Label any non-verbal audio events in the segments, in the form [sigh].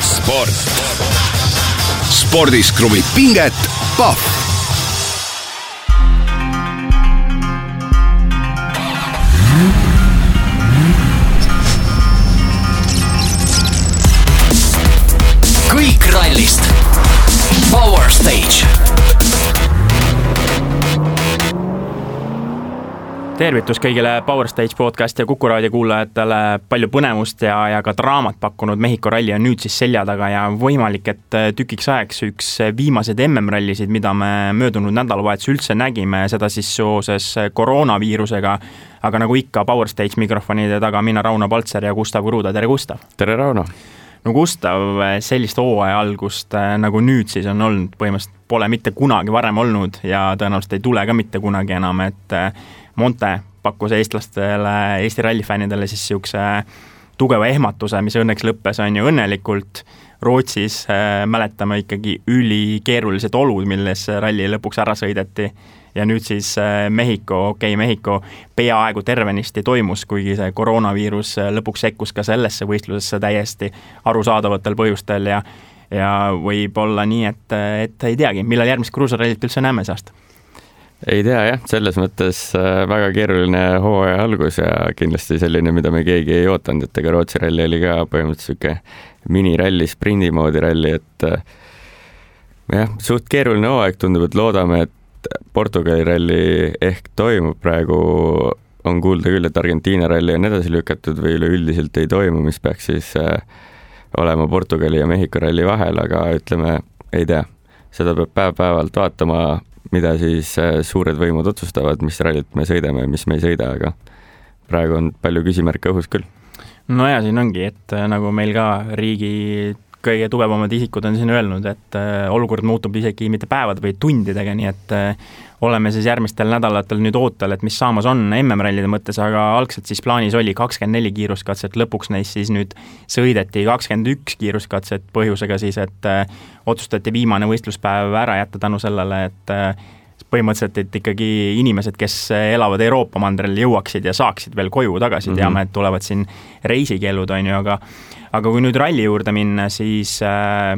sport. spordis kruvib pinget Pahv kõik rallist. Power Stage. Tervitus kõigile Power Stage podcasti ja Kuku raadio kuulajatele, palju põnevust ja, ja ka draamat pakkunud Mehhiko ralli on nüüd siis selja taga ja võimalik, et tükiks ajaks üks viimaseid MM-rallisid, mida me möödunud nädalavahetusel üldse nägime, seda siis seoses koroonaviirusega. aga nagu ikka, Power Stage mikrofonide taga mina, Rauno Paltser ja Gustav Kruda, tere Gustav! tere, Rauno! no Gustav, sellist hooaja algust nagu nüüd siis on olnud, põhimõtteliselt pole mitte kunagi varem olnud ja tõenäoliselt ei tule ka mitte kunagi enam, et Monte pakkus eestlastele, Eesti rallifännidele siis niisuguse tugeva ehmatuse, mis õnneks lõppes, on ju, õnnelikult. Rootsis äh, mäletame ikkagi ülikeerulised olud, milles ralli lõpuks ära sõideti ja nüüd siis äh, Mehhiko, okei okay,, Mehhiko peaaegu tervenisti toimus, kuigi see koroonaviirus äh, lõpuks sekkus ka sellesse võistlusesse täiesti arusaadavatel põhjustel ja ja võib olla nii, et, et ei teagi, millal järgmist kruusarallit üldse näeme see aasta ei tea jah, selles mõttes äh, väga keeruline hooaja algus ja kindlasti selline, mida me keegi ei ootanud, et ega Rootsi ralli oli ka põhimõtteliselt niisugune miniralli, sprindi moodi ralli, et äh, jah, suht keeruline hooaeg, tundub, et loodame, et Portugali ralli ehk toimub praegu, on kuulda küll, et Argentiina ralli on edasi lükatud või üleüldiselt ei toimu, mis peaks siis äh, olema Portugali ja Mehhiko ralli vahel, aga ütleme, ei tea, seda peab päev-päevalt vaatama mida siis äh, suured võimud otsustavad, mis rallit me sõidame ja mis me ei sõida, aga praegu on palju küsimärke õhus küll. no ja siin ongi, et äh, nagu meil ka riigi kõige tugevamad isikud on siin öelnud, et äh, olukord muutub isegi mitte päevade, vaid tundidega, nii et oleme siis järgmistel nädalatel nüüd ootel, et mis saamas on MM-rallide mõttes, aga algselt siis plaanis oli kakskümmend neli kiiruskatset, lõpuks neist siis nüüd sõideti kakskümmend üks kiiruskatset põhjusega siis, et äh, otsustati viimane võistluspäev ära jätta tänu sellele, et äh, põhimõtteliselt, et ikkagi inimesed, kes elavad Euroopa mandril, jõuaksid ja saaksid veel koju tagasi mm, -hmm. teame, et tulevad siin reisikeelud, on ju, aga aga kui nüüd ralli juurde minna, siis äh,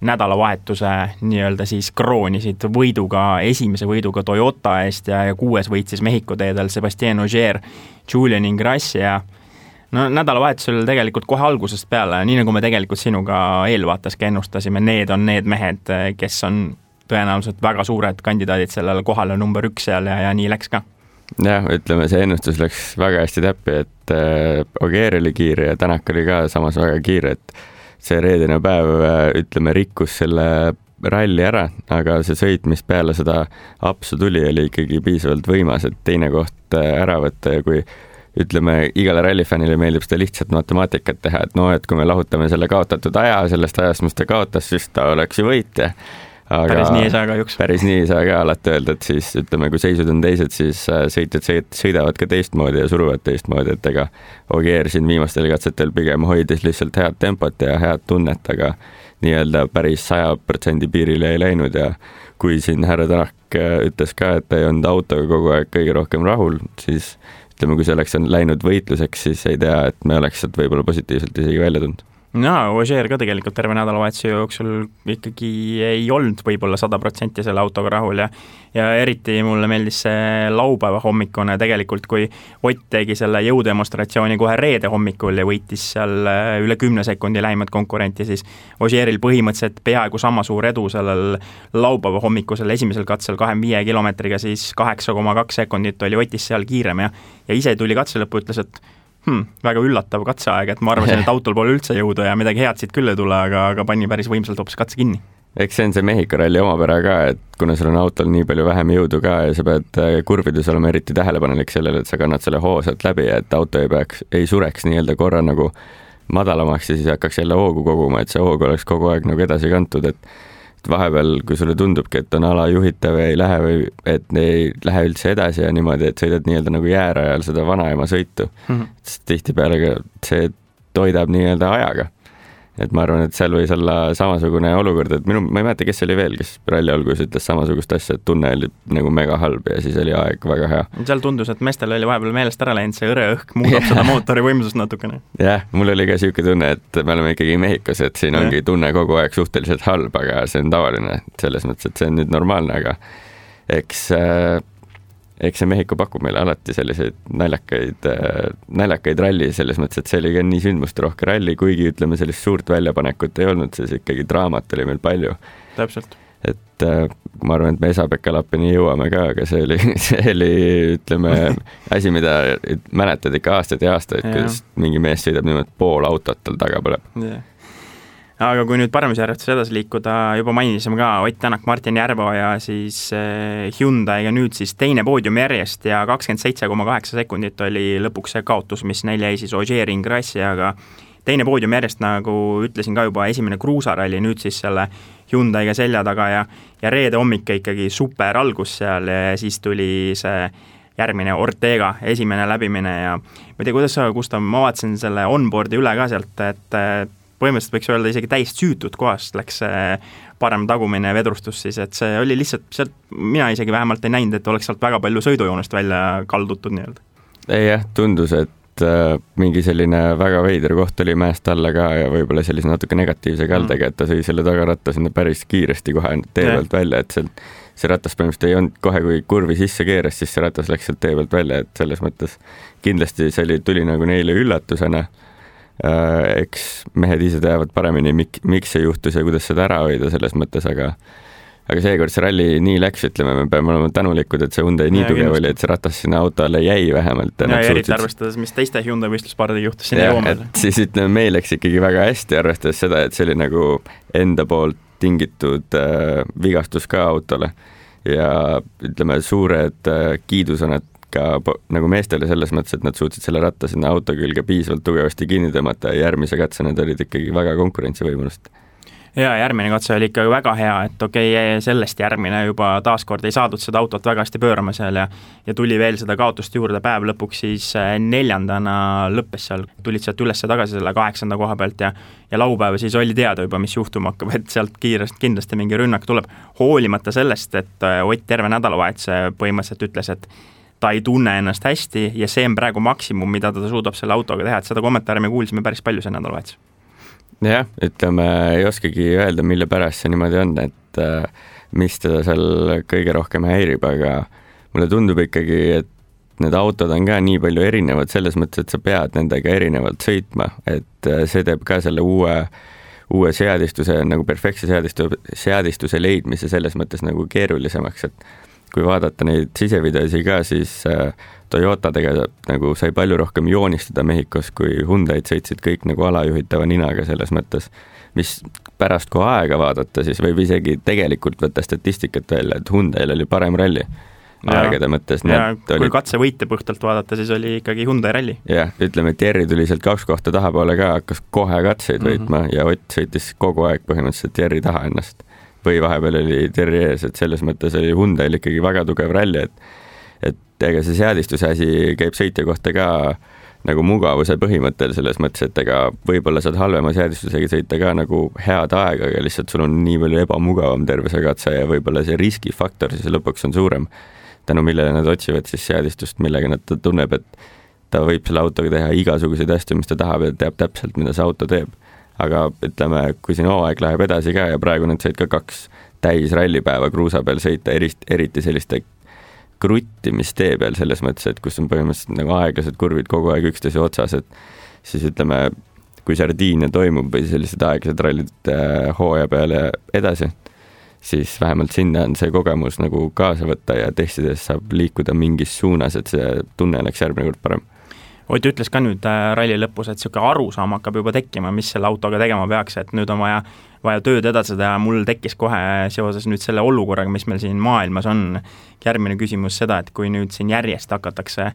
nädalavahetuse nii-öelda siis kroonisid võiduga, esimese võiduga Toyota eest ja, ja kuues võitis Mehhiko teedel Sebastian Ogier, Julian Ingrassia. No nädalavahetusel tegelikult kohe algusest peale, nii nagu me tegelikult sinuga eelvaates ka ennustasime, need on need mehed, kes on tõenäoliselt väga suured kandidaadid sellele kohale number üks seal ja, ja nii läks ka jah, ütleme, see ennustus läks väga hästi täppi, et äh, Ogier oli kiire ja Tänak oli ka samas väga kiire, et see reedene päev, äh, ütleme, rikkus selle ralli ära, aga see sõit, mis peale seda apsu tuli, oli ikkagi piisavalt võimas, et teine koht äh, ära võtta ja kui ütleme, igale rallifännile meeldib seda lihtsat matemaatikat teha, et noh, et kui me lahutame selle kaotatud aja sellest ajast, mis ta kaotas, siis ta oleks ju võitja aga päris nii ei saa kahjuks. päris nii ei saa ka alati öelda, et siis ütleme, kui seisud on teised, siis äh, sõitjad sõidavad ka teistmoodi ja suruvad teistmoodi, et ega Ogier siin viimastel katsetel pigem hoidis lihtsalt head tempot ja head tunnet, aga nii-öelda päris saja protsendi piirile ei läinud ja kui siin härra Tänak äh, ütles ka, et ta ei olnud autoga kogu aeg kõige rohkem rahul, siis ütleme, kui see oleks läinud võitluseks, siis ei tea, et me oleks sealt võib-olla positiivselt isegi välja tulnud jaa, Ožeer ka tegelikult terve nädalavahetuse jooksul ikkagi ei olnud võib-olla sada protsenti selle autoga rahul ja ja eriti mulle meeldis see laupäeva hommikune. Tegelikult, kui Ott tegi selle jõudemonstratsiooni kohe reede hommikul ja võitis seal äh, üle kümne sekundi lähimat konkurenti, siis Ožeeril põhimõtteliselt peaaegu sama suur edu sellel laupäeva hommikusel esimesel katsel kahekümne viie kilomeetriga, siis kaheksa koma kaks sekundit oli Otist seal kiirem ja ja ise tuli katse lõppu, ütles, et hmm, väga üllatav katseaeg, et ma arvasin, et [laughs] autol pole üldse jõudu ja midagi head siit küll ei tule, aga, aga pani päris võimsalt hoopis katse kinni. eks see on see Mehhiko ralli omapära ka, et kuna sul on autol nii palju vähem jõudu ka ja sa pead äh, kurvides olema eriti tähelepanelik sellele, et sa kannad selle hoo sealt läbi ja et auto ei peaks, ei sureks nii-öelda korra nagu madalamaks ja siis hakkaks jälle hoogu koguma, et see hoog oleks kogu aeg nagu edasi kantud, et et vahepeal, kui sulle tundubki, et on ala juhitav ja ei lähe või et ei lähe üldse edasi ja niimoodi, et sõidad nii-öelda nagu jäärajal seda vanaema sõitu mm, -hmm. siis tihtipeale ka see toidab nii-öelda ajaga. Et ma arvan, et seal võis olla samasugune olukord, et minu, ma ei mäleta, kes oli veel, kes ralli alguses ütles samasugust asja, et tunne oli nagu mega halb ja siis oli aeg väga hea. seal tundus, et meestel oli vahepeal meelest ära läinud, see hõre õhk muudab seda [laughs] mootori võimsust natukene. jah, mul oli ka niisugune tunne, et me oleme ikkagi Mehhikos, et siin ongi tunne kogu aeg suhteliselt halb, aga see on tavaline, selles mõttes, et see on nüüd normaalne, aga eks äh, eks see Mehhiko pakub meile alati selliseid naljakaid, äh, naljakaid ralli selles mõttes, et see oli ka nii sündmusterohke ralli, kuigi ütleme, sellist suurt väljapanekut ei olnud, siis ikkagi draamat oli meil palju. täpselt. et äh, ma arvan, et me Esa-Pekka-Lappini jõuame ka, aga see oli, [laughs] see oli, ütleme, asi, mida mäletad ikka aastaid ja aastaid, kuidas mingi mees sõidab niimoodi, pool autot tal taga põleb yeah aga kui nüüd paremuse edasi liikuda, juba mainisime ka Ott Tänak, Martin Järveoja siis eh, Hyundai'ga nüüd siis teine poodium järjest ja kakskümmend seitse koma kaheksa sekundit oli lõpuks see kaotus, mis neil jäi siis Ogier Ingrassi, aga teine poodium järjest, nagu ütlesin ka juba, esimene kruusaralli nüüd siis selle Hyundai'ga selja taga ja ja reede hommik ikkagi super algus seal ja siis tuli see järgmine Ortega esimene läbimine ja ma ei tea, kuidas sa, Gustav, ma vaatasin selle onboard'i üle ka sealt, et põhimõtteliselt võiks öelda isegi täiesti süütut kohast läks see parem tagumine vedrustus siis, et see oli lihtsalt sealt, mina isegi vähemalt ei näinud, et oleks sealt väga palju sõidujoonest välja kaldutud nii-öelda. ei jah, tundus, et äh, mingi selline väga veider koht oli mäest alla ka ja võib-olla sellise natuke negatiivse kaldega mm., et ta sõi selle tagaratta sinna päris kiiresti kohe tee pealt välja, et sealt see ratas põhimõtteliselt ei olnud kohe, kui kurvi sisse keeras, siis see ratas läks sealt tee pealt välja, et selles mõttes kindlasti see oli, tuli nagu neile üllatusena eks mehed ise teavad paremini, mik-, miks see juhtus ja kuidas seda ära hoida selles mõttes, aga aga seekord see ralli nii läks, ütleme, me peame olema tänulikud, et see Hyundai nii ja, tugev oli, et see ratas sinna auto alle jäi vähemalt. ja, ja eriti arvestades, mis teiste Hyundai võistluspaardidega juhtus sinna jõuamisel. siis ütleme, meil läks ikkagi väga hästi, arvestades seda, et see oli nagu enda poolt tingitud äh, vigastus ka autole ja ütleme, suured äh, kiidusõnad ka nagu meestele selles mõttes, et nad suutsid selle ratta sinna auto külge piisavalt tugevasti kinni tõmmata ja järgmise katse nad olid ikkagi väga konkurentsivõimelised. Jaa, järgmine katse oli ikka väga hea, et okei okay,, sellest järgmine juba taaskord ei saadud seda autot väga hästi pöörama seal ja ja tuli veel seda kaotust juurde, päev lõpuks siis äh, neljandana lõppes seal, tulid sealt üles tagasi selle kaheksanda koha pealt ja ja laupäeval siis oli teada juba, mis juhtuma hakkab, [laughs] et sealt kiiresti kindlasti mingi rünnak tuleb, hoolimata sellest, et äh, Ott terve nädalavahetuse põhimõtteliselt ütles, et ta ei tunne ennast hästi ja see on praegu maksimum, mida ta suudab selle autoga teha, et seda kommentaari me kuulsime päris palju see nädalavahetus. jah, ütleme, ei oskagi öelda, mille pärast see niimoodi on, et äh, mis teda seal kõige rohkem häirib, aga mulle tundub ikkagi, et need autod on ka nii palju erinevad selles mõttes, et sa pead nendega erinevalt sõitma, et äh, see teeb ka selle uue uue seadistuse nagu perfektse seadistuse, seadistuse leidmise selles mõttes nagu keerulisemaks, et kui vaadata neid sisevideosi ka, siis äh, Toyotadega nagu sai palju rohkem joonistada Mehhikos, kui Hyundai'd sõitsid kõik nagu alajuhitava ninaga selles mõttes, mis pärast, kui aega vaadata, siis võib isegi tegelikult võtta statistikat välja, et Hyundai'l oli parem ralli aegade mõttes. ja kui oli... katsevõite puhtalt vaadata, siis oli ikkagi Hyundai ralli. jah, ütleme, et Jerry tuli sealt kaks kohta tahapoole ka, hakkas kohe katseid mm -hmm. võitma ja Ott sõitis kogu aeg põhimõtteliselt Jerry taha ennast või vahepeal oli Terri ees, et selles mõttes oli Hyundai'l ikkagi väga tugev ralli, et et ega see seadistuse asi käib sõitja kohta ka nagu mugavuse põhimõttel selles mõttes, et ega võib-olla saad halvema seadistusega sõita ka nagu head aega, aga lihtsalt sul on nii palju ebamugavam terve see katse ja võib-olla see riskifaktor siis lõpuks on suurem, tänu millele nad otsivad siis seadistust, millega nad, ta tunneb, et ta võib selle autoga teha igasuguseid asju, mis ta tahab ja teab täpselt, mida see auto teeb aga ütleme, kui siin hooaeg läheb edasi ka ja praegu nad said ka kaks täis rallipäeva kruusa peal sõita, erist-, eriti selliste kruttimistee peal selles mõttes, et kus on põhimõtteliselt nagu aeglased kurvid kogu aeg üksteise otsas, et siis ütleme, kui sardiinia toimub või sellised aeglased rallid äh, hooaja peale edasi, siis vähemalt sinna on see kogemus nagu kaasa võtta ja testides saab liikuda mingis suunas, et see tunne oleks järgmine kord parem Ott ütles ka nüüd äh, ralli lõpus, et niisugune arusaam hakkab juba tekkima, mis selle autoga tegema peaks, et nüüd on vaja, vaja tööd edasi teha, mul tekkis kohe seoses nüüd selle olukorraga, mis meil siin maailmas on, järgmine küsimus seda, et kui nüüd siin järjest hakatakse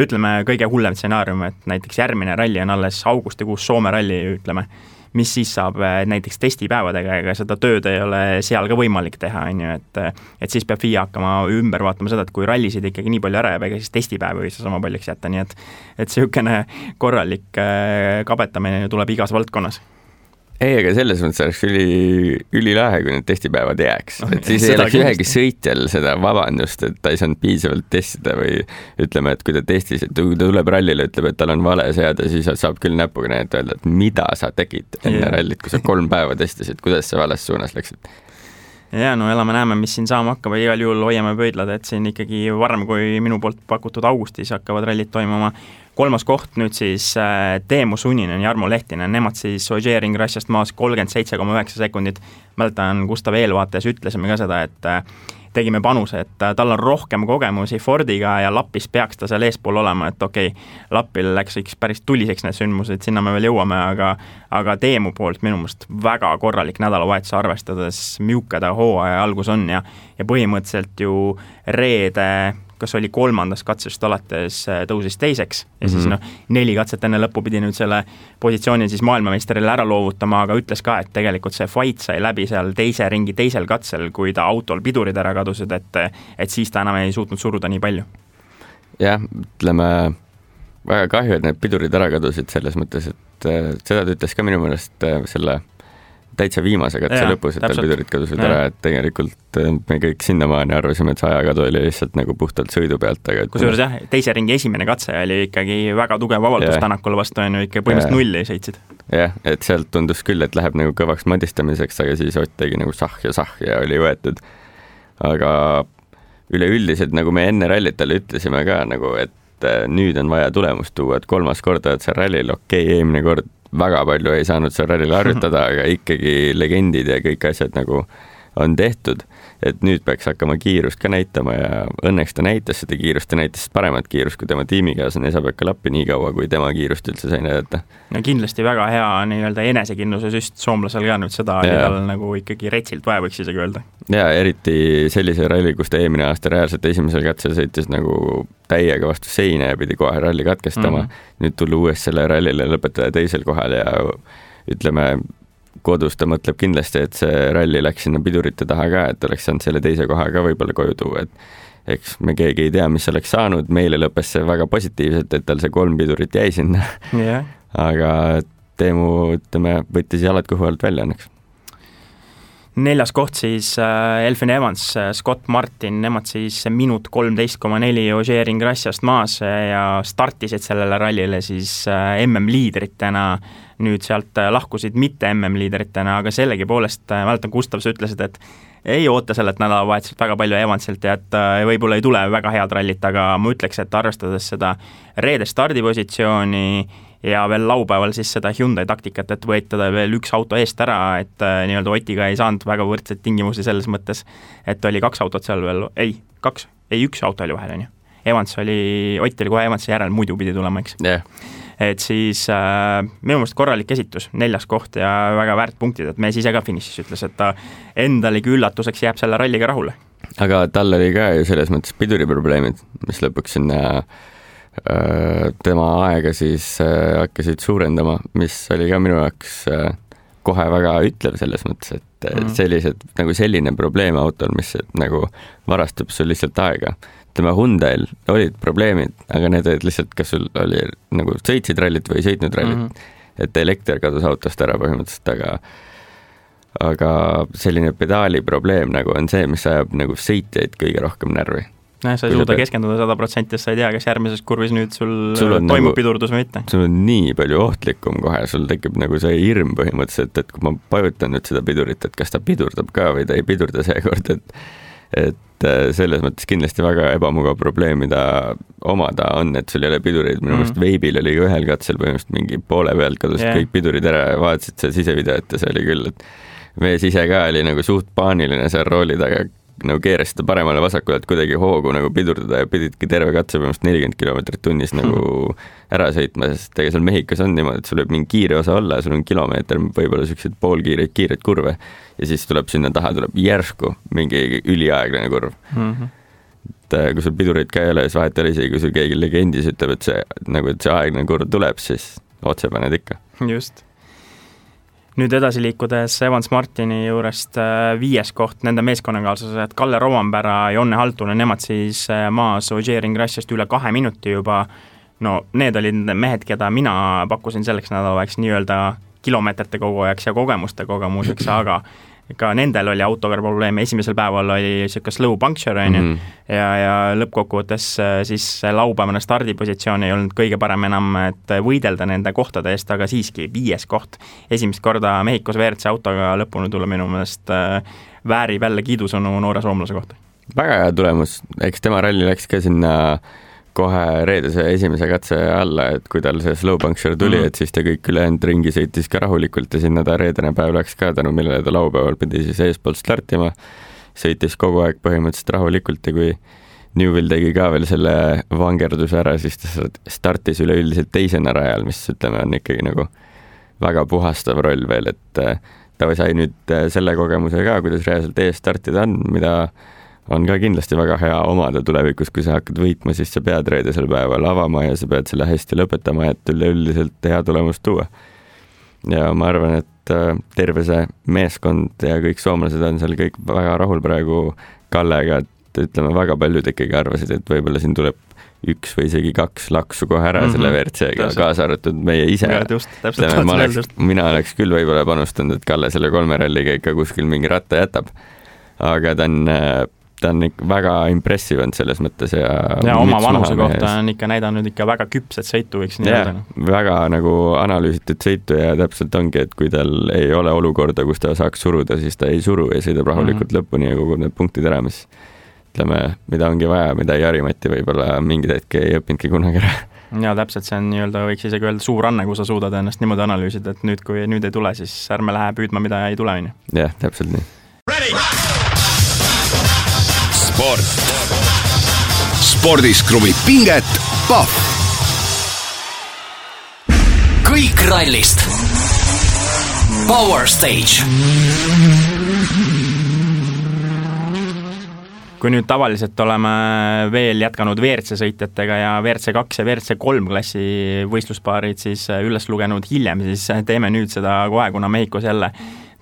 ütleme, kõige hullem stsenaarium, et näiteks järgmine ralli on alles augustikuus, Soome ralli, ütleme mis siis saab äh, näiteks testipäevadega, ega seda tööd ei ole seal ka võimalik teha, on ju, et et siis peab FIA hakkama ümber vaatama seda, et kui rallisid ikkagi nii palju ära jääb, ega siis testipäevi ei saa sama paljuks jätta, nii et et niisugune korralik äh, kabetamine tuleb igas valdkonnas ei, aga selles mõttes oleks üli, ülilahe, kui need testipäevad jääks et siis ei oleks ühegi sõitjal seda vabandust, et ta ei saanud piisavalt testida või ütleme, et kui ta testis, et kui ta tuleb rallile, ütleb, et tal on vale seade, siis saab küll näpuga näidata, öelda, et mida sa tegid enne Jah. rallit, kui sa kolm päeva testisid, kuidas sa vales suunas läksid. Ja no elame-näeme, mis siin saama hakkab igal juhul hoiame pöidlad, et siin ikkagi varem kui minu poolt pakutud augustis hakkavad rallid toimuma. kolmas koht nüüd siis äh, Teemu Suninen, Jarmo Lehtinen, nemad siis Ogier Ring Russiast maas kolmkümmend seitse koma üheksa sekundit. mäletan, Gustav eelvaates ütlesime ka seda, et äh, tegime panuse, et äh, tal on rohkem kogemusi Fordiga ja Lapis peaks ta seal eespool olema, et okei okay,, Lapil läks üks päris tuliseks need sündmused, sinna me veel jõuame, aga aga Teemu poolt minu meelest väga korralik nädalavahetus, arvestades, milline ta hooaja algus on ja ja põhimõtteliselt ju reede kas oli kolmandast katsest alates äh, tõusis teiseks ja siis Mhm. noh, neli katset enne lõppu pidi nüüd selle positsiooni siis maailmameistrile ära loovutama, aga ütles ka, et tegelikult see fight sai läbi seal teise ringi teisel katsel, kui ta autol pidurid ära kadusid, et et siis ta enam ei suutnud suruda nii palju. jah, ütleme väga kahju, et need pidurid ära kadusid selles mõttes, et äh, seda ta ütles ka minu meelest äh, selle täitsa viimase katse Jaa, lõpus, et tal pidurid kadusid ära, et tegelikult äh, me kõik sinnamaani arvasime, et see ajakadu oli lihtsalt nagu puhtalt sõidu pealt, aga et kusjuures jah, teise ringi esimene katse oli ikkagi väga tugev avaldus Jah. Tänakule vastu, on ju, ikka põhimõtteliselt nulli sõitsid. jah, et sealt tundus küll, et läheb nagu kõvaks madistamiseks, aga siis Ott tegi nagu sah ja sah ja oli võetud. aga üleüldiselt, nagu me enne rallit talle ütlesime ka nagu, et äh, nüüd on vaja tulemust tuua, et kolmas kord oled seal rallil, okei okay,, eelmine kord väga palju ei saanud seal rallil harjutada, aga ikkagi legendid ja kõik asjad nagu on tehtud, et nüüd peaks hakkama kiirust ka näitama ja õnneks ta näitas seda kiirust, ta näitas paremat kiirust kui tema tiimikaaslane Esa-Pekka Lappi nii kaua, kui tema kiirust üldse sai näidata. no kindlasti väga hea nii-öelda enesekindluse süst soomlasel ka nüüd seda oli tal nagu ikkagi retsilt vaja, võiks isegi öelda. ja eriti sellise ralli, kus ta eelmine aasta reaalselt esimesel katsel sõitis nagu täiega vastu seina ja pidi kohe ralli katkestama mm. -hmm. nüüd tulla uuesti selle rallile, lõpetada teisel kohal ja ütleme, kodus ta mõtleb kindlasti, et see ralli läks sinna pidurite taha ka, et oleks saanud selle teise koha ka võib-olla koju tuua, et eks me keegi ei tea, mis oleks saanud, meile lõppes see väga positiivselt, et tal see kolm pidurit jäi sinna, jah, [laughs] aga Teemu, ütleme, võttis jalad kõhu alt välja õnneks. neljas koht siis äh, Elfin Evans, Scott Martin, nemad siis minut kolmteist koma neli Ogier Ring Russiast maas ja startisid sellele rallile siis äh, MM-liidritena, nüüd sealt äh, lahkusid mitte MM-liidritena, aga sellegipoolest äh, mäletan, Gustav, sa ütlesid, et ei oota sellelt nädalavahetuselt väga palju Evansilt ja et äh, võib-olla ei tule väga head rallit, aga ma ütleks, et arvestades seda reede stardipositsiooni ja veel laupäeval siis seda Hyundai taktikat, et võetada veel üks auto eest ära, et nii-öelda Otiga ei saanud väga võrdseid tingimusi selles mõttes, et oli kaks autot seal veel, ei, kaks, ei, üks auto oli vahel, on ju. Evans oli, Ott oli kohe Evansi järel, muidu pidi tulema, eks. yeah., et siis äh, minu meelest korralik esitus, neljas koht ja väga väärt punktid, et mees ise ka finišis ütles, et ta endalegi üllatuseks jääb selle ralliga rahule. aga tal oli ka ju selles mõttes piduriprobleemid, mis lõpuks sinna äh, tema aega siis äh, hakkasid suurendama, mis oli ka minu jaoks äh, kohe väga ütlev selles mõttes, et mm. Mhm. sellised nagu selline probleem autol, mis nagu varastab sul lihtsalt aega. Tema Hyundai'l olid probleemid, aga need olid lihtsalt, kas sul oli nagu sõitsid rallit või ei sõitnud rallit mm. -hmm. et elekter kadus autost ära põhimõtteliselt, aga aga selline pedaali probleem nagu on see, mis ajab nagu sõitjaid kõige rohkem närvi. noh, sa ei suuda pead- keskenduda sada protsenti, sest sa ei tea, kas järgmises kurvis nüüd sul, Sul on toimub nagu- pidurdus või mitte. sul on nii palju ohtlikum kohe, sul tekib nagu see hirm põhimõtteliselt, et kui ma vajutan nüüd seda pidurit, et kas ta pidurdab ka või ta ei pidurda seekord, et et äh, selles mõttes kindlasti väga ebamugav probleem, mida omada on, et sul ei ole pidureid, minu meelest mm. Veibil oli ka ühel katsel põhimõtteliselt mingi poole pealt kadusid yeah. kõik pidurid ära ja vaatasid seda sisevideot ja see oli küll, et mees ise ka oli nagu suht paaniline seal rooli taga, nagu keerasid ta paremale-vasakule, et kuidagi hoogu nagu pidurdada ja pididki terve katse põhimõtteliselt nelikümmend kilomeetrit tunnis nagu ära sõitma, sest ega seal Mehhikos on niimoodi, et sul võib mingi kiire osa olla, sul on kilomeeter, võib-olla siukseid poolkiireid, kiireid kurve ja siis tuleb sinna taha, tuleb järsku mingi üliaeglane kurv. Mm -hmm. et äh, kui sul pidurit ka ei ole, siis vahet ei ole, isegi kui sul keegi legendis ütleb, et see nagu, et see aeglane kurv tuleb, siis otse paned ikka. just. Nüüd edasi liikudes Evans Martini juurest äh, viies koht, nende meeskonnakaaslased Kalle Rovanpera, Jonne Haltunen, nemad siis äh, maas Ogier Ring Russiast üle kahe minuti juba, no need olid mehed, keda mina pakkusin selleks nädalavahetuseks nii-öelda kilomeetrite kogujaks ja kogemuste kogemuseks, aga [laughs] ka nendel oli autoga probleeme, esimesel päeval oli niisugune slow puncture, on ju, Mhm. ja, ja lõppkokkuvõttes äh, siis see laupäevane stardipositsioon ei olnud kõige parem enam, et võidelda nende kohtade eest, aga siiski viies koht. esimest korda Mehhikos WRC autoga lõpuni tulla minu meelest äh, väärib jälle kiidusõnu noore soomlase kohta. väga hea tulemus, eks tema ralli läks ka sinna kohe reedese esimese katse alla, et kui tal see slow puncture tuli mm. -hmm. et siis ta kõik ülejäänud ringi sõitis ka rahulikult ja sinna ta reedene päev läks ka, tänu millele ta laupäeval pidi siis eespoolt startima. sõitis kogu aeg põhimõtteliselt rahulikult ja kui Newvil tegi ka veel selle vangerduse ära, siis ta startis üleüldiselt teisena rajal, mis ütleme, on ikkagi nagu väga puhastav roll veel, et äh, ta sai nüüd äh, selle kogemuse ka, kuidas reaalselt ees startida on, mida on ka kindlasti väga hea omada tulevikus, kui sa hakkad võitma, siis sa pead reedesel päeval avama ja sa pead selle hästi lõpetama, et üleüldiselt hea tulemust tuua. ja ma arvan, et äh, terve see meeskond ja kõik soomlased on seal kõik väga rahul praegu Kallega, et ütleme, väga paljud ikkagi arvasid, et võib-olla siin tuleb üks või isegi kaks laksu kohe ära mm -hmm. selle Mhm. WRC-ga, kaasa arvatud meie ise. mina oleks küll võib-olla panustanud, et Kalle selle kolme ralliga ikka kuskil mingi ratta jätab. aga ta on, ta on ikka väga impressive olnud selles mõttes ja ja oma vanuse kohta on ikka näidanud ikka väga küpset sõitu, võiks nii öelda., väga nagu analüüsitud sõitu ja täpselt ongi, et kui tal ei ole olukorda, kus ta saaks suruda, siis ta ei suru ja sõidab rahulikult mm. -hmm. lõpuni ja kogub need punktid ära, mis ütleme, mida ongi vaja, mida Jari-Mati võib-olla mingid hetki ei õppinudki kunagi ära. ja täpselt, see on nii-öelda, võiks isegi öelda suur anne, kui sa suudad ennast niimoodi analüüsida, et nüüd, kui nüüd ei tule, siis ärme lähe püüdma, mida ei tule, on ju. jah, täpselt nii. Sport. spordis kruvib pinget Pahv. kõik rallist. Power Stage. kui nüüd tavaliselt oleme veel jätkanud WRC sõitjatega ja WRC kaks ja WRC kolm klassi võistluspaarid siis äh, üles lugenud hiljem, siis äh, teeme nüüd seda kohe, kuna Mehhikos jälle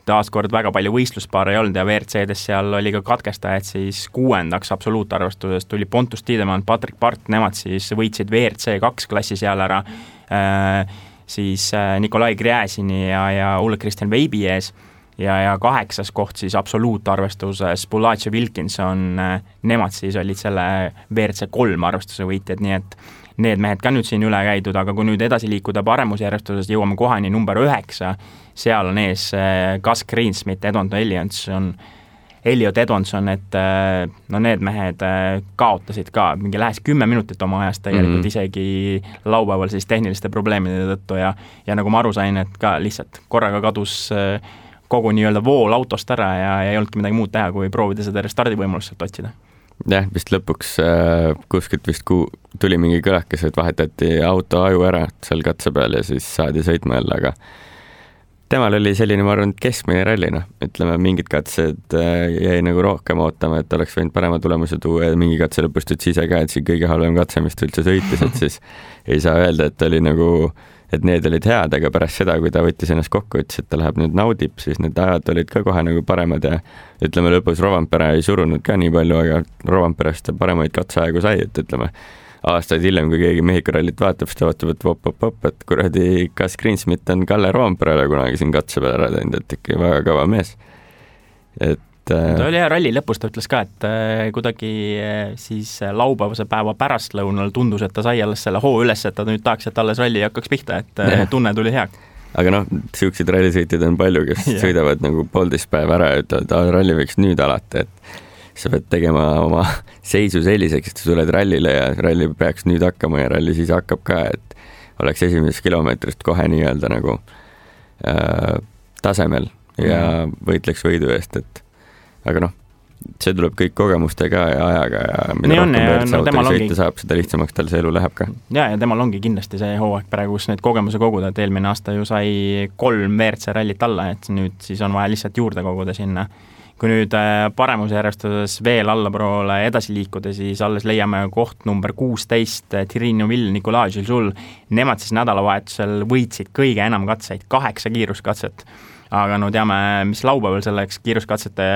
taaskord väga palju võistluspaare ei olnud ja WRC-des seal oli ka katkestajaid, siis kuuendaks absoluutarvestuses tuli Pontus Tiidemann, Patrick Part, nemad siis võitsid WRC kaks klassi seal ära äh, siis äh, Nikolai Gräzini ja, ja Ulle-Kristjan Veibi ees ja, ja kaheksas koht siis absoluutarvestuses Bulacio Wilkinson, nemad siis olid selle WRC kolm arvestuse võitjad, nii et need mehed ka nüüd siin üle käidud, aga kui nüüd edasi liikuda paremusjärjestuses, jõuame kohani number üheksa, seal on ees äh, Gus Greensmith, Edmonton Ellionson, Elliot Edmondson, et äh, no need mehed äh, kaotasid ka mingi lähes kümme minutit oma ajast tegelikult mm. -hmm. isegi laupäeval siis tehniliste probleemide tõttu ja ja nagu ma aru sain, et ka lihtsalt korraga kadus kogu nii-öelda vool autost ära ja, ja ei olnudki midagi muud teha, kui proovida seda restardivõimalust sealt otsida. Jah, vist lõpuks äh, kuskilt vist ku-, tuli mingi kõlakas, et vahetati auto aju ära seal katse peal ja siis saadi sõitma jälle, aga temal oli selline, ma arvan, keskmine ralli, noh, ütleme mingid katsed äh, jäi nagu rohkem ootama, et oleks võinud parema tulemuse tuua ja mingi katse lõpus ütles ise ka, et siin kõige halvem katse, mis ta üldse sõitis, et siis [laughs] ei saa öelda, et oli nagu, et need olid head, aga pärast seda, kui ta võttis ennast kokku, ütles, et ta läheb nüüd naudib, siis need ajad olid ka kohe nagu paremad ja ütleme lõpus Rovanpera ei surunud ka nii palju, aga Rovanperast ta paremaid katseaegu sai, et ütleme, aastaid hiljem, kui keegi Mehhiko rallit vaatab, siis ta vaatab, et op-op-op, et kuradi, kas Greensmith on Kalle Rovanperale kunagi siin katse peal ära teinud, et ikka väga kõva mees. et ta äh, oli hea ralli lõpus, ta ütles ka, et äh, kuidagi äh, siis laupäevase päeva pärastlõunal tundus, et ta sai alles selle hoo üles, et ta nüüd tahaks, et alles ralli hakkaks pihta, et Jah. tunne tuli hea. aga noh, siukseid rallisõitjaid on palju, kes Jah. sõidavad nagu poolteist päeva ära ja ütlevad, et ralli võiks nüüd alata, et sa pead tegema oma [laughs] seisu selliseks, et sa tuled rallile ja ralli peaks nüüd hakkama ja ralli siis hakkab ka, et oleks esimesest kilomeetrist kohe nii-öelda nagu äh, tasemel ja võitleks võidu eest, et aga noh, see tuleb kõik kogemustega ja ajaga ja mida Nii rohkem WRC no autoga ongi- sõita saab, seda lihtsamaks tal see elu läheb ka. ja, ja temal ongi kindlasti see hooaeg praegu, kus neid kogemusi koguda, et eelmine aasta ju sai kolm WRC rallit alla, et nüüd siis on vaja lihtsalt juurde koguda sinna. kui nüüd äh, paremusjärjestuses veel allapoole edasi liikuda, siis alles leiame koht number kuusteist, Thierry Neuville, Nicolas Gilles, nemad siis nädalavahetusel võitsid kõige enam katseid, kaheksa kiiruskatset. aga no teame, mis laupäeval selleks kiiruskatsete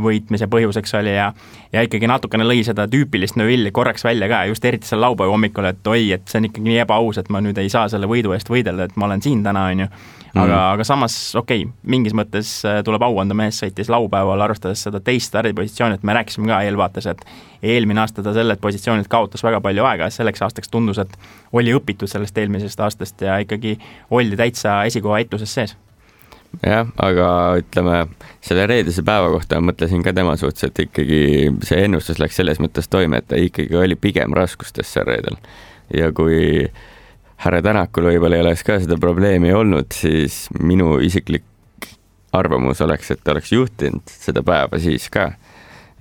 võitmise põhjuseks oli ja ja ikkagi natukene lõi seda tüüpilist Neuvilli korraks välja ka, just eriti seal laupäeva hommikul, et oi, et see on ikkagi nii ebaaus, et ma nüüd ei saa selle võidu eest võidelda, et ma olen siin täna, on ju. aga mm., aga samas okei okay,, mingis mõttes äh, tuleb au anda, mees sõitis laupäeval, arvestades seda teist stardipositsiooni, et me rääkisime ka eelvaates, et eelmine aasta ta sellelt positsioonilt kaotas väga palju aega, selleks aastaks tundus, et oli õpitud sellest eelmisest aastast ja ikkagi oldi täitsa esikoha etuses sees jah, aga ütleme, selle reedese päeva kohta mõtlesin ka tema suhtes, et ikkagi see ennustus läks selles mõttes toime, et ta ikkagi oli pigem raskustes seal reedel. ja kui härra Tänakul võib-olla ei oleks ka seda probleemi olnud, siis minu isiklik arvamus oleks, et ta oleks juhtinud seda päeva siis ka.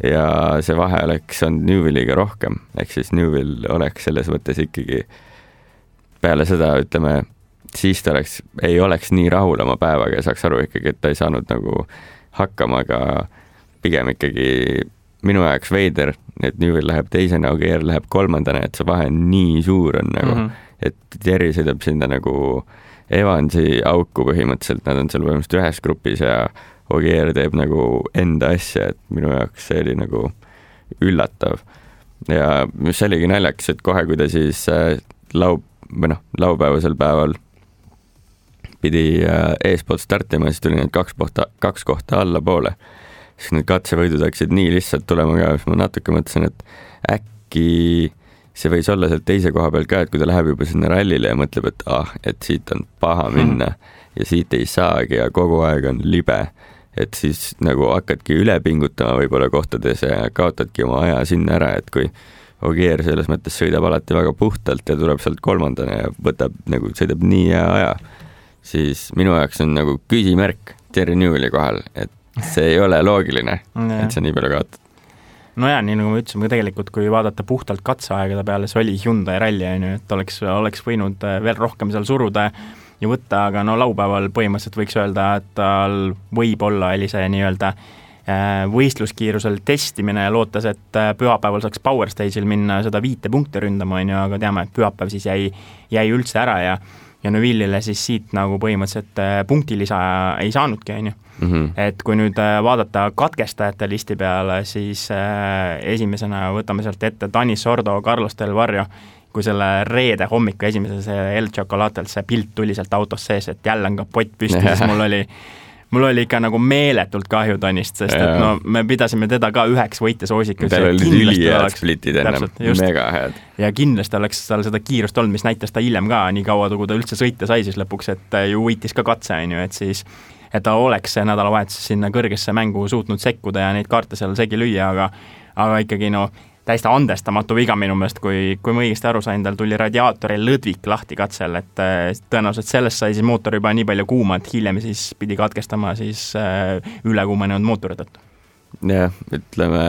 ja see vahe oleks olnud Newvilliga rohkem, ehk siis Newvill oleks selles mõttes ikkagi peale seda, ütleme siis ta oleks, ei oleks nii rahul oma päevaga ja saaks aru ikkagi, et ta ei saanud nagu hakkama, aga pigem ikkagi minu jaoks veider, et Newell läheb teisena, Ogier läheb kolmandana, et see vahe nii suur on nagu mm, -hmm. et Terry sõidab sinna nagu Evansi auku põhimõtteliselt, nad on seal põhimõtteliselt ühes grupis ja Ogier teeb nagu enda asja, et minu jaoks see oli nagu üllatav. ja mis oligi naljakas, et kohe, kui ta siis äh, lau-, või noh, laupäevasel päeval pidi äh, eespoolt startima, siis tuli need kaks kohta, kaks kohta allapoole. siis need katsevõidud hakkasid nii lihtsalt tulema ka, siis ma natuke mõtlesin, et äkki see võis olla sealt teise koha peal ka, et kui ta läheb juba sinna rallile ja mõtleb, et ah, et siit on paha hmm. minna hmm. ja siit ei saagi ja kogu aeg on libe, et siis nagu hakkadki üle pingutama võib-olla kohtades ja kaotadki oma aja sinna ära, et kui Ogier selles mõttes sõidab alati väga puhtalt ja tuleb sealt kolmandana ja võtab nagu, sõidab nii hea aja siis minu jaoks on nagu küsimärk Terry Newelli kohal, et see ei ole loogiline et sa nii palju kaotad. no jaa, nii nagu me ütlesime, tegelikult kui vaadata puhtalt katseaegade peale, see oli Hyundai ralli, on ju, et oleks, oleks võinud äh, veel rohkem seal suruda ja võtta, aga no laupäeval põhimõtteliselt võiks öelda, et tal võib-olla oli see nii-öelda äh, võistluskiirusel testimine ja lootes, et äh, pühapäeval saaks Power Stage'il minna seda viite punkte ründama, on ju, aga teame, et pühapäev siis jäi, jäi üldse ära ja ja Neville'ile siis siit nagu põhimõtteliselt äh, punktilisa ei saanudki, on ju. Mhm. et kui nüüd äh, vaadata katkestajate listi peale, siis äh, esimesena võtame sealt ette Tanis Sordo, Carlos Del Varrio, kui selle reede hommiku esimese see El Chocolatelt see pilt tuli sealt autost sees, et jälle on kapott püsti, siis [laughs] mul oli mul oli ikka nagu meeletult kahju Tanist, sest ja. et no me pidasime teda ka üheks võitjasoosikuks. tal olid ülihead splitid ennem, mega head. ja kindlasti oleks tal seda kiirust olnud, mis näitas ta hiljem ka, nii kaua kui ta üldse sõita sai siis lõpuks, et ju võitis ka katse, on ju, et siis et ta oleks see nädalavahetus sinna kõrgesse mängu suutnud sekkuda ja neid kaarte seal segi lüüa, aga aga ikkagi no täiesti andestamatu viga minu meelest, kui, kui ma õigesti aru sain, tal tuli radiaatori lõdvik lahti katsel, et äh, tõenäoliselt sellest sai siis mootor juba nii palju kuuma, et hiljem siis pidi katkestama siis äh, ülekuumenenud mootori tõttu. jah, ütleme,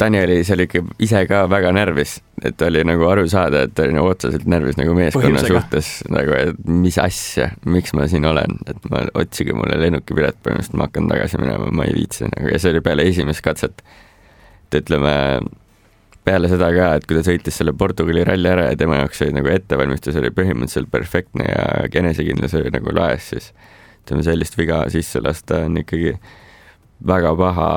Danieli seal ikka ise ka väga närvis, et oli nagu aru saada, et ta oli nagu otseselt närvis nagu meeskonna suhtes, nagu et mis asja, miks ma siin olen, et ma, otsige mulle lennukipilet, põhimõtteliselt ma hakkan tagasi minema, ma ei viitsi nagu ja see oli peale esimest katset et ütleme, peale seda ka, et kui ta sõitis selle Portugali ralli ära ja tema jaoks oli nagu ettevalmistus oli põhimõtteliselt perfektne ja enesekindlus oli nagu laes, siis ütleme, sellist viga sisse lasta on ikkagi väga paha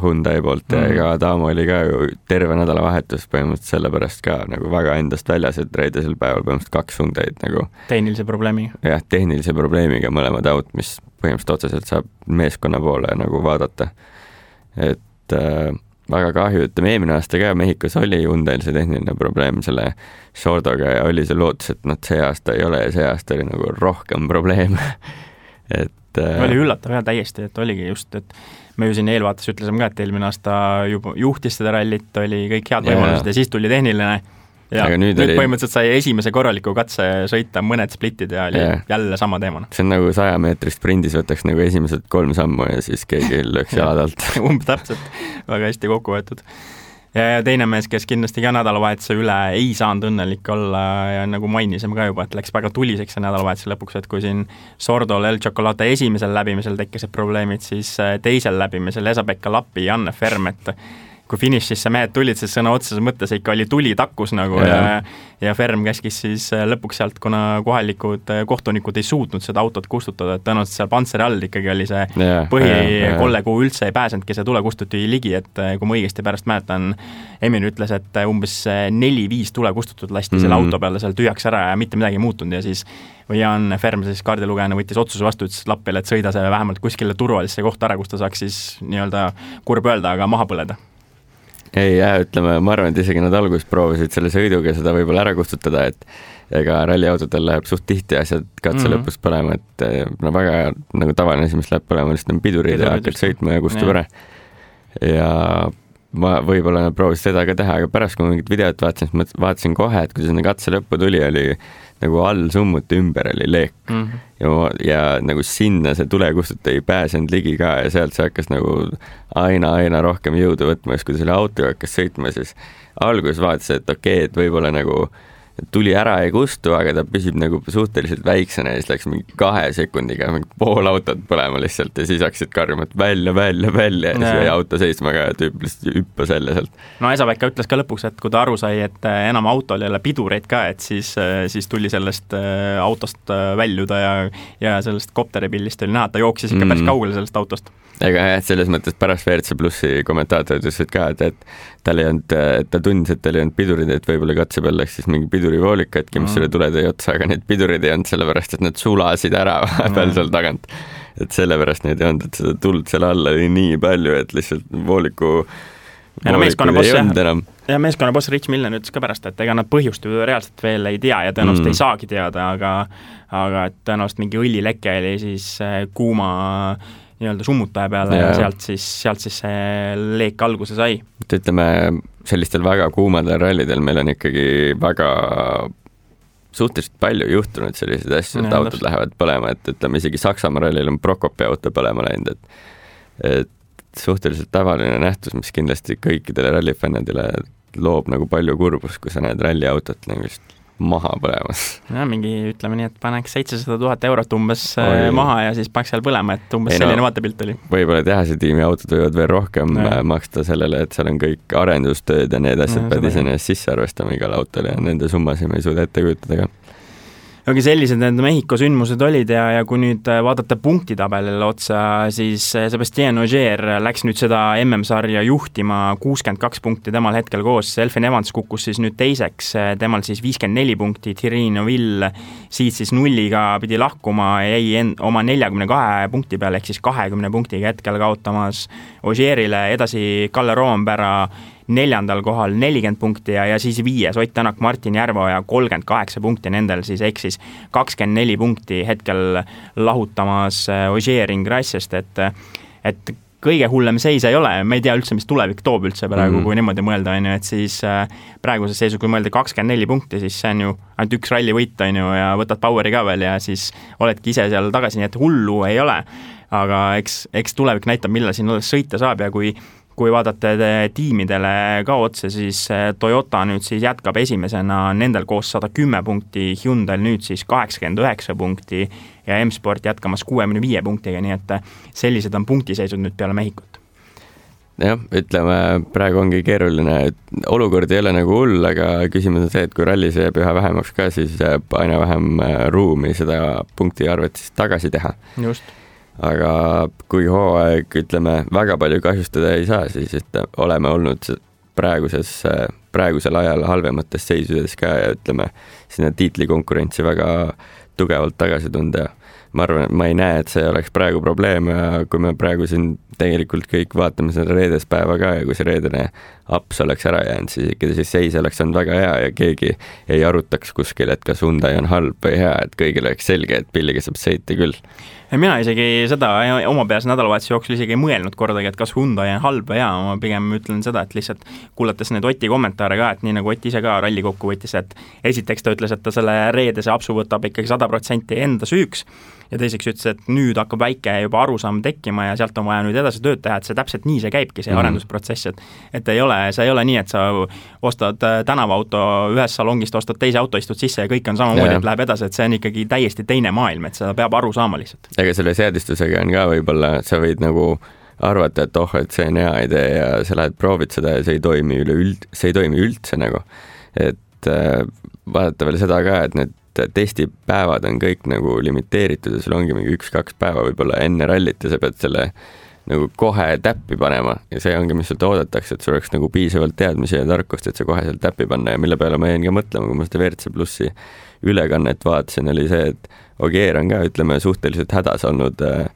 Hyundai poolt ja mm. ega Adamo oli ka ju terve nädalavahetus põhimõtteliselt sellepärast ka nagu väga endast väljas, et reedesel päeval põhimõtteliselt kaks Hyundai'd nagu tehnilise probleemiga. jah, tehnilise probleemiga mõlemad aut, mis põhimõtteliselt otseselt saab meeskonna poole nagu vaadata. et äh, väga kahju, ütleme eelmine aasta ka Mehhikos oli Hyundai'l see tehniline probleem selle Shordoga ja oli see lootus, et noh, see aasta ei ole ja see aasta oli nagu rohkem probleeme [laughs] et äh, oli üllatav jah, täiesti, et oligi just, et me ju siin eelvaates ütlesime ka, et eelmine aasta juba juhtis seda rallit, oli kõik head võimalused ja, ja siis tuli tehniline aga nüüd, nüüd oli... põhimõtteliselt sai esimese korraliku katse sõita mõned splitid ja oli yeah. jälle sama teema. see on nagu saja meetri sprindis võtaks nagu esimesed kolm sammu ja siis keegi lööks jalad alt [laughs] umbes täpselt, väga hästi kokku võetud. ja, ja teine mees, kes kindlasti ka nädalavahetuse üle ei saanud õnnelik olla ja nagu mainisime ka juba, et läks väga tuliseks see nädalavahetuse lõpuks, et kui siin Sordol El Chocolate esimesel läbimisel tekkisid probleemid, siis äh, teisel läbimisel Esa-Pekka Lappi, Janne Fermet kui finišisse mehed tulid, siis sõna otseses mõttes ikka oli tuli takkus nagu ja, ja ja Ferm käskis siis äh, lõpuks sealt, kuna kohalikud äh, kohtunikud ei suutnud seda autot kustutada, et tõenäoliselt seal pantseri all ikkagi oli see Jaa, põhikolle, kuhu üldse ei pääsenudki see tulekustuti ligi, et äh, kui ma õigesti pärast mäletan, Emin ütles, et umbes neli-viis tulekustutut lasti selle Mhm. auto peale seal tühjaks ära ja mitte midagi ei muutunud ja siis Jaan Ferm, siis kaardilugejana võttis otsuse vastu, ütles Lappile, et sõida see vähemalt kuskile turvalisse kohta ära, kus ta saaks siis nii-öelda, kurb öelda, aga maha põleda. Ei jah, ütleme, ma arvan, et isegi nad alguses proovisid selle sõiduga seda võib-olla ära kustutada, et ega ralliautodel läheb suht tihti asjad katse mm. -hmm. lõpus põlema, et eh, no väga nagu tavaline asi, mis läheb põlema, lihtsalt on pidurid ja hakkad sõitma ja kustub ära. ja ma võib-olla nad proovisid seda ka teha, aga pärast, kui ma mingit videot vaatasin, siis ma vaatasin kohe, et kui sinna katse lõppu tuli, oli nagu all summuti ümber oli leek mm. -hmm. ja, ja nagu sinna see tulekustutaja ei pääsenud ligi ka ja sealt see hakkas nagu aina-aina rohkem jõudu võtma, siis kui ta selle autoga hakkas sõitma, siis alguses vaatasin, et okei okay,, et võib-olla nagu tuli ära ei kustu, aga ta püsib nagu suhteliselt väiksena ja siis läks mingi kahe sekundiga mingi pool autot põlema lihtsalt ja siis hakkasid karjuma, et välja, välja, välja ja siis jäi auto seisma ka ja tüüp lihtsalt hüppas jälle sealt. no Esa-Pekka ütles ka lõpuks, et kui ta aru sai, et äh, enam autol ei ole pidureid ka, et siis, siis tuli sellest äh, autost äh, väljuda ja ja sellest kopteripildist oli näha, et ta jooksis ikka päris Mhm. kaugele sellest autost. Ega jah, selles mõttes pärast WRC plussi kommentaatorid ütlesid ka, et, et tal ei olnud, ta tundis, et tal ei olnud pidurid, et võib-olla katse peal läks siis mingi pidurivoolik katki, mis Mm. selle tule tõi otsa, aga neid pidureid ei olnud, sellepärast et nad sulasid ära [laughs] vahepeal Mm. seal tagant. et sellepärast neid ei olnud, et seda tuld seal all oli nii palju, et lihtsalt vooliku Ja no voolikuid meeskonnaboss ei jah. ja meeskonnaboss Rich Millen ütles ka pärast, et ega nad põhjust ju reaalselt veel ei tea ja tõenäoliselt Mm. ei saagi teada, aga aga et tõenäoliselt mingi õlileke oli siis äh, kuuma nii-öelda summutaja peale ja, ja sealt siis, sealt siis see leek alguse sai. et ütleme, sellistel väga kuumadel rallidel meil on ikkagi väga suhteliselt palju juhtunud selliseid asju, et autod lähevad põlema, et ütleme isegi Saksamaa rallil on Prokopi auto põlema läinud, et et suhteliselt tavaline nähtus, mis kindlasti kõikidele rallifännidele loob nagu palju kurbust, kui sa näed ralliautot nagu just maha põlemas. [laughs] jah, mingi ütleme nii, et paneks seitsesada tuhat eurot umbes Oi. Oi. maha ja siis paneks seal põlema, et umbes Ei no- selline no. vaatepilt oli. võib-olla tehase tiimi autod võivad veel rohkem Jah. äh, maksta sellele, et seal on kõik arendustööd ja need asjad Jah, pead iseenesest sisse arvestama igale autole ja nende summasid ma ei suuda ette kujutada ka. Aga sellised need Mehhiko sündmused olid ja, ja kui nüüd äh, vaadata punktitabelile otsa, siis äh, Sebastian Ogier läks nüüd seda MM-sarja juhtima, kuuskümmend kaks punkti temal hetkel koos, Elfin Evans kukkus siis nüüd teiseks, temal siis viiskümmend neli punkti, Thierry Neuville siit siis nulliga pidi lahkuma, jäi en-, oma neljakümne kahe punkti peale, ehk siis kahekümne punktiga hetkel kaotamas Ogierile, edasi Kalle Roompere neljandal kohal nelikümmend punkti ja, ja siis viies Ott Tänak, Martin Järveoja kolmkümmend kaheksa punkti, nendel siis ehk siis kakskümmend neli punkti hetkel lahutamas äh, Ogier Ingrassiast, et et kõige hullem seis ei ole, me ei tea üldse, mis tulevik toob üldse praegu mm. -hmm. kui niimoodi mõelda, on ju, et siis äh, praeguses seisus, kui mõelda kakskümmend neli punkti, siis see on ju ainult üks ralli võit, on ju, ja võtad power'i ka veel ja siis oledki ise seal tagasi, nii et hullu ei ole. aga eks, eks tulevik näitab, millal siin alles sõita saab ja kui kui vaadata te- tiimidele ka otsa, siis eh, Toyota nüüd siis jätkab esimesena, nendel koos sada kümme punkti, Hyundai'l nüüd siis kaheksakümmend üheksa punkti ja M-Sport jätkamas kuuekümne viie punktiga, nii et eh, sellised on punktiseisud nüüd peale Mehhikut. jah, ütleme praegu ongi keeruline, et olukord ei ole nagu hull, aga küsimus on see, et kui rallis jääb üha vähemaks ka, siis jääb aina vähem äh, ruumi seda punktiarvet siis tagasi teha. just. Aga kui hooaeg, ütleme, väga palju kahjustada ei saa, siis et oleme olnud praeguses, praegusel ajal halvemates seisudes ka ja ütleme, sinna tiitlikonkurentsi väga tugevalt tagasi tunda ma arvan, et ma ei näe, et see oleks praegu probleem ja kui me praegu siin tegelikult kõik vaatame seda reedest päeva ka ja kui see reedene aps oleks ära jäänud, siis ikka see seis oleks olnud väga hea ja keegi ei arutaks kuskil, et kas Hyundai on halb või hea, et kõigil oleks selge, et pilliga saab sõita küll. Mina isegi seda oma peas nädalavahetuse jooksul isegi ei mõelnud kordagi, et kas Hyundai on halb või hea, ma pigem ütlen seda, et lihtsalt kuulates neid Oti kommentaare ka, et nii nagu Ott ise ka ralli kokku võttis, et esiteks ta ütles, et ta selle reedese apsu võtab ikkagi sada protsenti enda süüks ja teiseks ütles, et nüüd hakkab väike juba arusaam tekkima ja sealt on vaja nüüd edasi tööd teha, et see täpselt nii see käibki, see mm. -hmm. arendusprotsess, et et ei ole, see ei ole nii, et sa ostad äh, tänavaauto ühest salongist, ostad teise auto, istud sisse ja kõik on samamoodi, et läheb edasi, et see on ikkagi täiesti teine maailm, et seda peab aru saama lihtsalt. ega selle seadistusega on ka võib-olla, sa võid nagu arvata, et oh, et see on hea idee ja sa lähed proovid seda ja see ei toimi üleüld-, see ei toimi üldse nagu. et äh, vaadata veel seda ka, et need testipäevad on kõik nagu limiteeritud ja sul ongi mingi üks-kaks päeva võib-olla enne rallit ja sa pead selle nagu kohe täppi panema. Ja see ongi, mis sult oodatakse, et sul oleks nagu piisavalt teadmisi ja tarkust, et see kohe sealt täppi panna. Ja mille peale ma jäin ka mõtlema, kui ma seda WRC plussi ülekannet vaatasin, oli see, et Ogier on ka, ütleme, suhteliselt hädas olnud äh,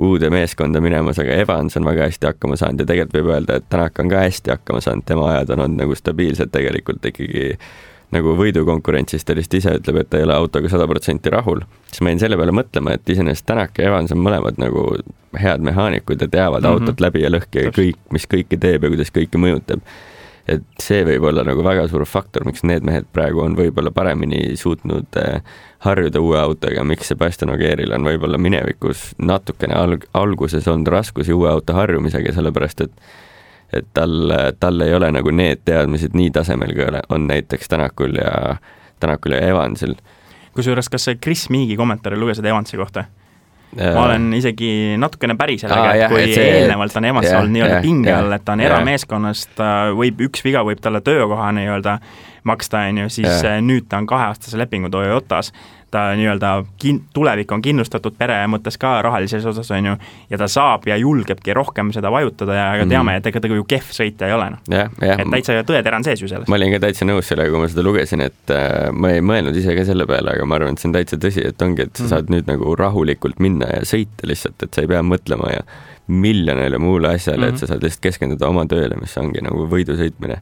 uude meeskonda minemas, aga Evans on väga hästi hakkama saanud ja tegelikult võib öelda, et Tänak on ka hästi hakkama saanud, tema ajad on olnud nagu stabiilsed tegelikult ikkagi nagu võidukonkurentsis, ta lihtsalt ise ütleb, et ta ei ole autoga sada protsenti rahul, siis ma jäin selle peale mõtlema, et iseenesest Tänak ja Evans on mõlemad nagu head mehaanikud ja teavad mm -hmm. autot läbi ja lõhki ja kõik, mis kõike teeb ja kuidas kõike mõjutab. et see võib olla nagu väga suur faktor, miks need mehed praegu on võib-olla paremini suutnud äh, harjuda uue autoga, miks Sebastian Ogieril on võib-olla minevikus natukene alg-, alguses olnud raskusi uue auto harjumisega, sellepärast et et tal, tal ei ole nagu need teadmised nii tasemel, kui on näiteks Tänakul ja, Tänakul ja Evansil. kusjuures, kas sa Chris Meegi kommentaare lugesid Evansi kohta? ma olen isegi natukene päri sellega, et kui see, eelnevalt on Evans olnud nii-öelda pinge all, et ta on erameeskonnas, ta võib, üks viga võib talle töökoha nii-öelda maksta, on ju, siis ja. nüüd ta on kaheaastase lepingu Toyotas ta nii-öelda kin-, tulevik on kindlustatud pere mõttes ka rahalises osas, on ju, ja ta saab ja julgebki rohkem seda vajutada ja ega teame, et ega ta ju kehv sõitja ei ole, noh. et täitsa tõetera on sees ju selles. ma olin ka täitsa nõus sellega, kui ma seda lugesin, et äh, ma ei mõelnud ise ka selle peale, aga ma arvan, et see on täitsa tõsi, et ongi, et sa mm. saad nüüd nagu rahulikult minna ja sõita lihtsalt, et sa ei pea mõtlema ja miljonile muule asjale mm, -hmm. et sa saad lihtsalt keskenduda oma tööle, mis ongi nagu võidu sõitmine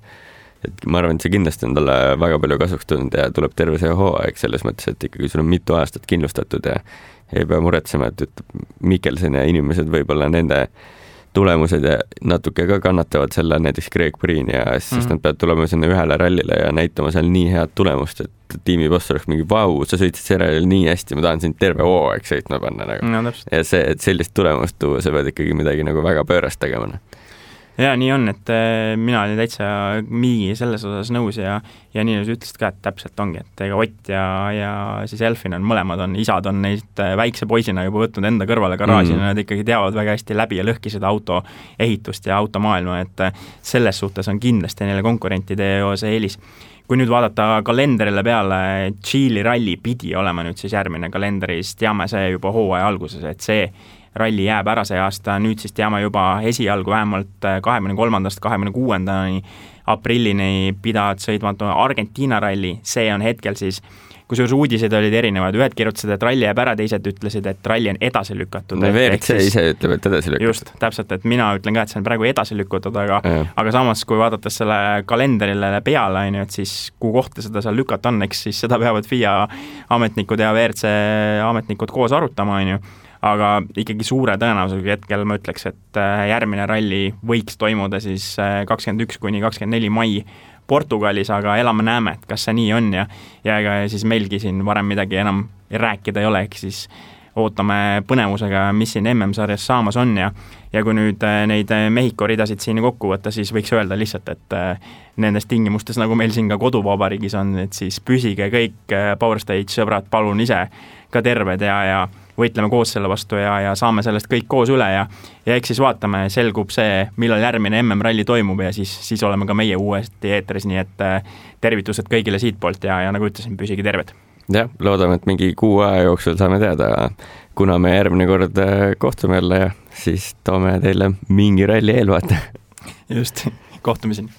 et ma arvan, et see kindlasti on talle väga palju kasuks tulnud ja tuleb terve see hooaeg selles mõttes, et ikkagi sul on mitu aastat kindlustatud ja ei pea muretsema, et, et Mikkelson ja inimesed võib-olla nende tulemused ja natuke ka kannatavad selle, näiteks Greg Priin ja siis mm -hmm. nad peavad tulema sinna ühele rallile ja näitama seal nii head tulemust, et tiimi boss oleks mingi vau, sa sõitsid sellel nii hästi, ma tahan sind terve hooaeg sõitma panna nagu no,. ja see, et sellist tulemust tuua, sa pead ikkagi midagi nagu väga pöörast tegema noh jaa, nii on, et äh, mina olin täitsa Miigi selles osas nõus ja ja nii, sa ütlesid ka, et täpselt ongi, et ega Ott ja, ja siis Elfin on, mõlemad on, isad on neist äh, väikse poisina juba võtnud enda kõrvale garaaži mm, -hmm. nad ikkagi teavad väga hästi läbi ja lõhki seda auto ehitust ja automaailma, et äh, selles suhtes on kindlasti neile konkurentide see eelis kui nüüd vaadata kalendrile peale, Tšiili ralli pidi olema nüüd siis järgmine kalendris, teame see juba hooaja alguses, et see ralli jääb ära see aasta, nüüd siis teame juba esialgu vähemalt äh, kahekümne kolmandast kahekümne kuuendani aprillini pidavat sõitmatu Argentiina ralli, see on hetkel siis kusjuures uudised olid erinevad, ühed kirjutasid, et ralli jääb ära, teised ütlesid, et ralli on edasi lükatud. no WRC ise ütleb, et edasi lükatud. just, täpselt, et mina ütlen ka, et see on praegu edasi lükatud, aga aga samas, kui vaadates selle kalendrile peale, on ju, et siis kuhu kohta seda seal lükata on, eks siis seda peavad FIA ametnikud ja WRC ametnikud koos arutama, on ju aga ikkagi suure tõenäosusega hetkel ma ütleks, et äh, järgmine ralli võiks toimuda siis äh, kakskümmend üks kuni kakskümmend neli mai Portugalis, aga elame-näeme, et kas see nii on ja ja ega siis meilgi siin varem midagi enam rääkida ei ole, ehk siis ootame põnevusega, mis siin MM-sarjas saamas on ja ja kui nüüd äh, neid Mehhiko ridasid siin kokku võtta, siis võiks öelda lihtsalt, et nendes tingimustes, nagu meil siin ka koduvabariigis on, et siis püsige kõik Power Stage sõbrad palun ise ka terved ja, ja võitleme koos selle vastu ja, ja saame sellest kõik koos üle ja ja eks siis vaatame, selgub see, millal järgmine MM-ralli toimub ja siis, siis oleme ka meie uuesti eetris, nii et äh, tervitused kõigile siitpoolt ja, ja nagu ütlesin, püsige terved! jah, loodame, et mingi kuu aja jooksul saame teada, kuna me järgmine kord äh, kohtume jälle ja siis toome teile mingi ralli eelvaate. just, kohtumiseni!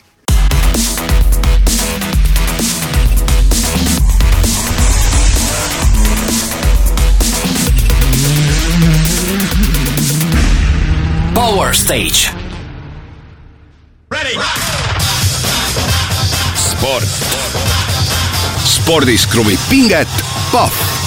Power Stage. sport. spordis kruvib pinget Pahv